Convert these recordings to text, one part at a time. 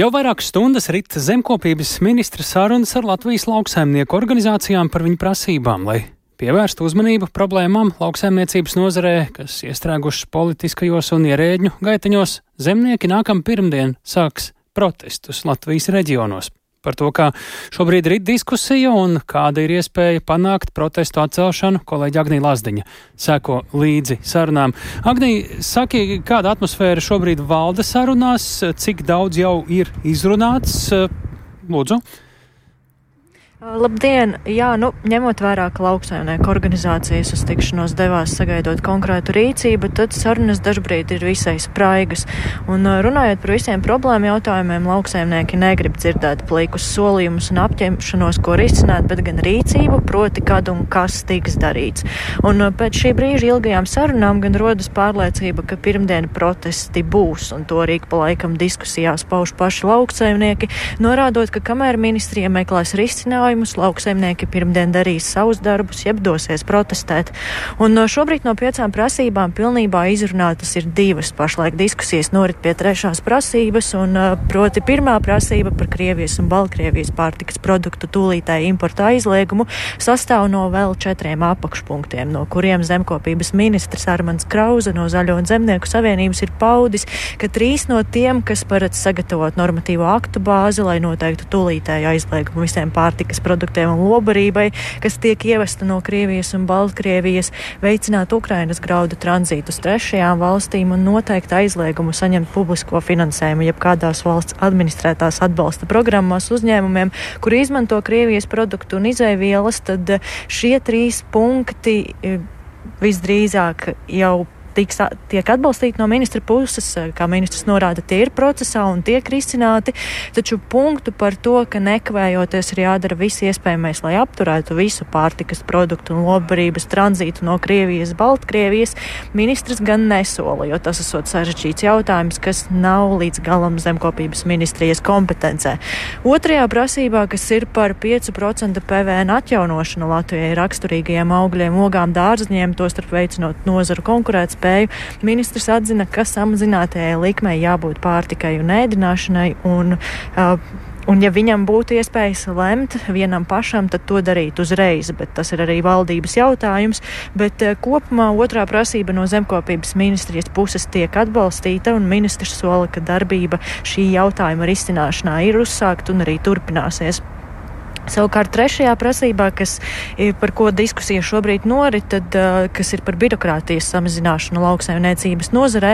Jau vairākas stundas rit zemkopības ministra sarunas ar Latvijas lauksaimnieku organizācijām par viņu prasībām, lai pievērstu uzmanību problēmām lauksaimniecības nozarē, kas iestrēgušas politiskajos un ierēģņu gaiteņos. Zemnieki nākamā pirmdien sāks protestus Latvijas reģionos par to, kā šobrīd ir diskusija un kāda ir iespēja panākt protestu atcelšanu, kolēģi Agnija Lazdiņa seko līdzi sarunām. Agnija, saki, kāda atmosfēra šobrīd valda sarunās, cik daudz jau ir izrunāts? Lūdzu. Labdien! Jā, nu, ņemot vērā, ka lauksaimnieku organizācijas uz tikšanos devās sagaidot konkrētu rīcību, tad sarunas dažbrīd ir visai spraigas. Un runājot par visiem problēmu jautājumiem, lauksaimnieki negrib dzirdēt plikus solījumus un apņemšanos, ko risināt, bet gan rīcību, proti, kad un kas tiks darīts. Un pēc šī brīža ilgajām sarunām gan rodas pārliecība, ka pirmdiena protesti būs, un to arī pa laikam diskusijās pauž paši lauksaimnieki, norādot, ka kamēr ministrija meklēs risinājumu, jautājumus. Lauksaimnieki pirmdien darīs savus darbus, jeb dosies protestēt. Un šobrīd no piecām prasībām pilnībā izrunātas ir divas. Pašlaik diskusijas norit pie trešās prasības, un proti pirmā prasība par Krievijas un Baltkrievijas pārtikas produktu tūlītēju importu aizliegumu sastāv no vēl četriem apakšpunktiem, no kuriem zemkopības ministrs Armans Krauza no Zaļo un Zemnieku savienības ir paudis, ka trīs no tiem, kas paredz sagatavot normatīvo aktu bāzi, lai noteiktu tūlītēju aizliegumu visiem pārtikas pārtikas produktiem un lobarībai, kas tiek ievesta no Krievijas un Baltkrievijas, veicināt Ukrainas graudu tranzītu uz trešajām valstīm un noteikt aizliegumu saņemt publisko finansējumu jebkādās valsts administrētās atbalsta programmās uzņēmumiem, kuri izmanto Krievijas produktu un izēvielas, tad šie trīs punkti eh, visdrīzāk jau tiks, tiek atbalstīti no ministra puses, kā ministrs norāda, tie ir procesā un tiek risināti, taču punktu par to, ka nekavējoties ir jādara viss iespējamais, lai apturētu visu pārtikas produktu un lobarības tranzītu no Krievijas, Baltkrievijas, ministrs gan nesola, jo tas esot sarežģīts jautājums, kas nav līdz galam zemkopības ministrijas kompetencē. Otrajā prasībā, kas ir par 5% PVN atjaunošanu Latvijai raksturīgajiem augļiem, ogām, dārzņiem, tostarp veicinot nozaru konkurētspēju, spēju. Ministrs atzina, ka samazinātajai likmei jābūt pārtikai un ēdināšanai. Un, uh, Un, ja viņam būtu iespējas lemt vienam pašam, tad to darīt uzreiz, bet tas ir arī valdības jautājums. Bet uh, kopumā otrā prasība no zemkopības ministrijas puses tiek atbalstīta, un ministrs sola, ka darbība šī jautājuma risināšanā ir uzsākta un arī turpināsies. Savukārt trešajā prasībā, kas, par ko diskusija šobrīd norit, tad, kas ir par birokrātijas samazināšanu lauksaimniecības nozarē,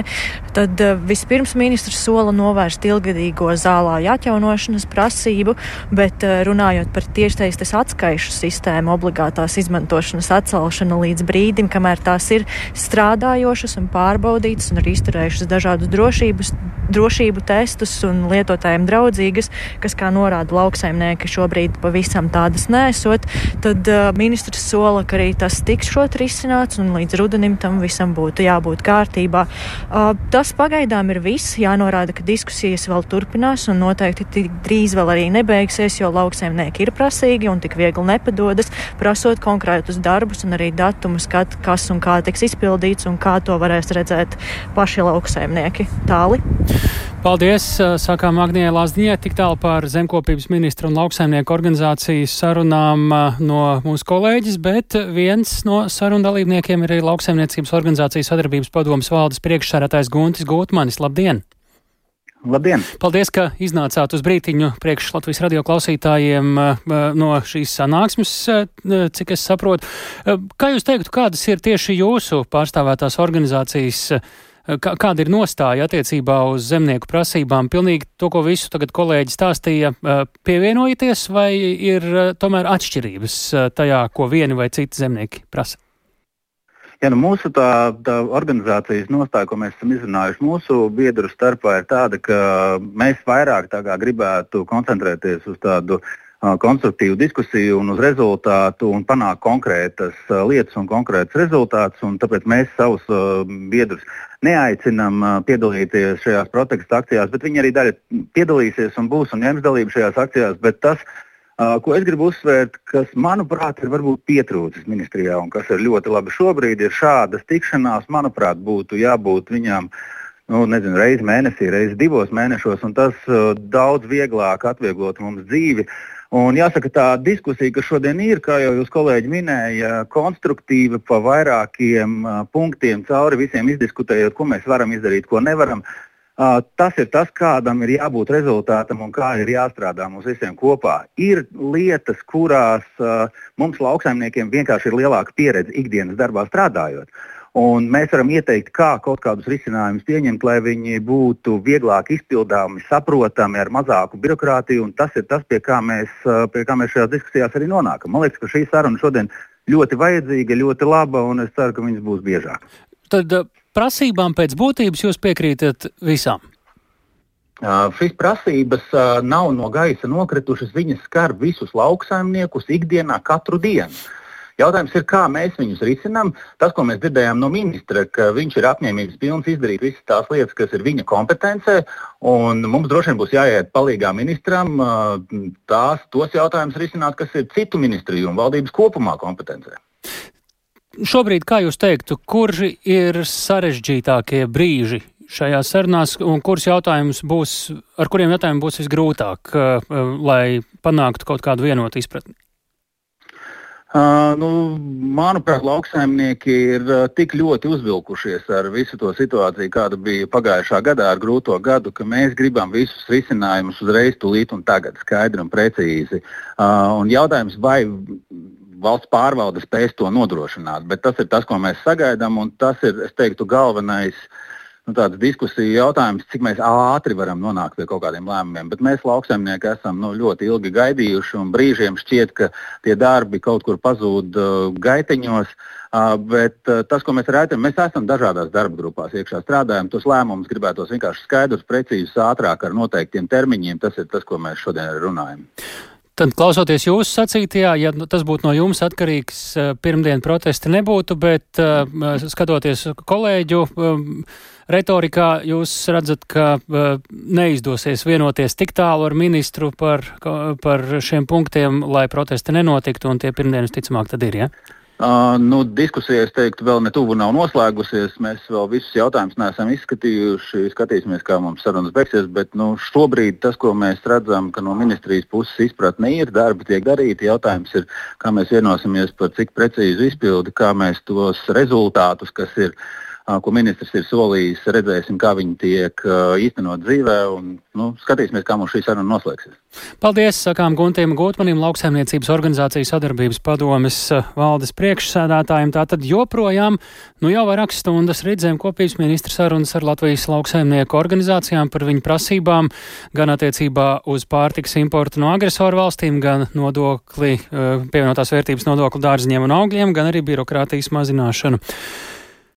tad vispirms ministrs sola novērst ilgadīgo zālāju atjaunošanas prasību, bet runājot par tiešsaistes atskaišu sistēmu obligātās izmantošanas atcelšanu līdz brīdim, kamēr tās ir strādājošas un pārbaudītas un arī izturējušas dažādus drošības, drošību testus un lietotājiem draudzīgas, kas, kā norāda lauksaimnieki, šobrīd pavisam pavisam tādas nesot, tad uh, ministrs sola, ka arī tas tiks šot risināts un līdz rudenim tam visam būtu jābūt kārtībā. Uh, tas pagaidām ir viss. Jānorāda, ka diskusijas vēl turpinās un noteikti tik drīz vēl arī nebeigsies, jo lauksaimnieki ir prasīgi un tik viegli nepadodas, prasot konkrētus darbus un arī datumus, kad, kas un kā tiks izpildīts un kā to varēs redzēt paši lauksaimnieki. Tāli. Paldies! Sākām Agnijai Lāsdiņai tik tālu par zemkopības ministru un lauksaimnieku organizāciju informācijas sarunām no mūsu kolēģis, bet viens no sarunu dalībniekiem ir arī lauksaimniecības organizācijas sadarbības padomas valdes priekšsārātājs Guntis Gūtmanis. Labdien! Labdien! Paldies, ka iznācāt uz brītiņu priekš Latvijas radio klausītājiem no šīs sanāksmes, cik es saprotu. Kā jūs teiktu, kādas ir tieši jūsu pārstāvētās organizācijas kāda ir nostāja attiecībā uz zemnieku prasībām? Pilnīgi to, ko visu tagad kolēģi stāstīja, pievienojaties, vai ir tomēr atšķirības tajā, ko vieni vai citi zemnieki prasa? Ja, nu mūsu tā, tā organizācijas nostāja, ko mēs esam izrunājuši mūsu biedru starpā, ir tāda, ka mēs vairāk gribētu koncentrēties uz tādu uh, konstruktīvu diskusiju un uz rezultātu un panākt konkrētas lietas un konkrētas rezultātus. Un tāpēc mēs savus biedrus neaicinām piedalīties šajās protesta akcijās, bet viņi arī daļa piedalīsies un būs un ņems dalību šajās akcijās. Bet tas, ko es gribu uzsvērt, kas manuprāt ir varbūt pietrūcis ministrijā un kas ir ļoti labi šobrīd, ir šādas tikšanās, manuprāt, būtu jābūt viņām nu, nezinu, reizi mēnesī, reizi divos mēnešos, un tas uh, daudz vieglāk atvieglot mums dzīvi. Un jāsaka, tā diskusija, kas šodien ir, kā jau jūs kolēģi minēja, konstruktīva pa vairākiem uh, punktiem cauri visiem izdiskutējot, ko mēs varam izdarīt, ko nevaram. Uh, tas ir tas, kādam ir jābūt rezultātam un kā ir jāstrādā mums visiem kopā. Ir lietas, kurās uh, mums lauksaimniekiem vienkārši ir lielāka pieredze ikdienas darbā strādājot. Un mēs varam ieteikt, kā kaut kādus risinājumus pieņemt, lai viņi būtu vieglāk izpildāmi, saprotami, ar mazāku birokrātiju. Tas ir tas, pie kā, mēs, pie kā mēs šajās diskusijās arī nonākam. Man liekas, ka šī saruna šodien ļoti vajadzīga, ļoti laba, un es ceru, ka viņas būs biežāk. Tad prasībām pēc būtības jūs piekrītat visām? Uh, šīs prasības uh, nav no gaisa nokritušas. Viņas skar visus lauksaimniekus ikdienā, katru dienu. Jautājums ir, kā mēs viņus risinām. Tas, ko mēs dzirdējām no ministra, ka viņš ir apņēmības pilns izdarīt visas tās lietas, kas ir viņa kompetencē, un mums droši vien būs jāiet palīgā ministram tās, tos jautājumus risināt, kas ir citu ministriju un valdības kopumā kompetencē. Šobrīd, kā jūs teiktu, kurš ir sarežģītākie brīži šajās sarunās, un kurus jautājumus būs, ar kuriem jautājumiem būs visgrūtāk, lai panāktu kaut kādu vienotu izpratni? Uh, nu, manuprāt, lauksaimnieki ir uh, tik ļoti uzvilkušies ar visu to situāciju, kāda bija pagājušā gadā ar grūto gadu, ka mēs gribam visus risinājumus uzreiz, tūlīt un tagad, skaidri un precīzi. Uh, un jautājums, vai valsts pārvalde spēs to nodrošināt, bet tas ir tas, ko mēs sagaidām, un tas ir, es teiktu, galvenais uh, nu, tāds diskusiju jautājums, cik ātri varam nonākt pie kaut kādiem lēmumiem. Bet mēs, lauksaimnieki, esam nu, ļoti ilgi gaidījuši, un brīžiem šķiet, ka tie darbi kaut kur pazūd uh, gaiteņos. Uh, bet uh, tas, ko mēs redzam, mēs esam dažādās darba grupās iekšā strādājam. Tos lēmumus gribētos vienkārši skaidrus, precīzus, ātrāk ar noteiktiem termiņiem. Tas ir tas, ko mēs šodien runājam. Tad, klausoties jūsu sacītajā, ja tas būtu no jums atkarīgs, uh, pirmdien protesti nebūtu, bet uh, skatoties kolēģu retorikā jūs redzat, ka uh, neizdosies vienoties tik tālu ar ministru par, par šiem punktiem, lai protesti nenotiktu, un tie pirmdienas ticamāk tad ir, ja? Uh, nu, diskusija, es teiktu, vēl ne tuvu nav noslēgusies. Mēs vēl visus jautājumus neesam izskatījuši. Skatīsimies, kā mums sarunas beigsies. Bet nu, šobrīd tas, ko mēs redzam, ka no ministrijas puses izpratne ir, darbi tiek darīti. Jautājums ir, kā mēs vienosimies par cik precīzu izpildi, kā mēs tos rezultātus, kas ir ko ministrs ir solījis. Redzēsim, kā viņi tiek īstenot dzīvē, un nu, skatīsimies, kā mums šī saruna noslēgsies. Paldies, sakām Guntiem Gutmanim, lauksaimniecības organizācijas sadarbības padomes valdes priekšsēdētājiem. Tātad joprojām, nu jau vairākas stundas redzējām kopības ministra sarunas ar Latvijas lauksaimnieku organizācijām par viņu prasībām, gan attiecībā uz pārtiks importu no agresoru valstīm, gan nodokli, pievienotās vērtības nodokli dārziņiem un augļiem, gan arī birokrātijas mazināšanu.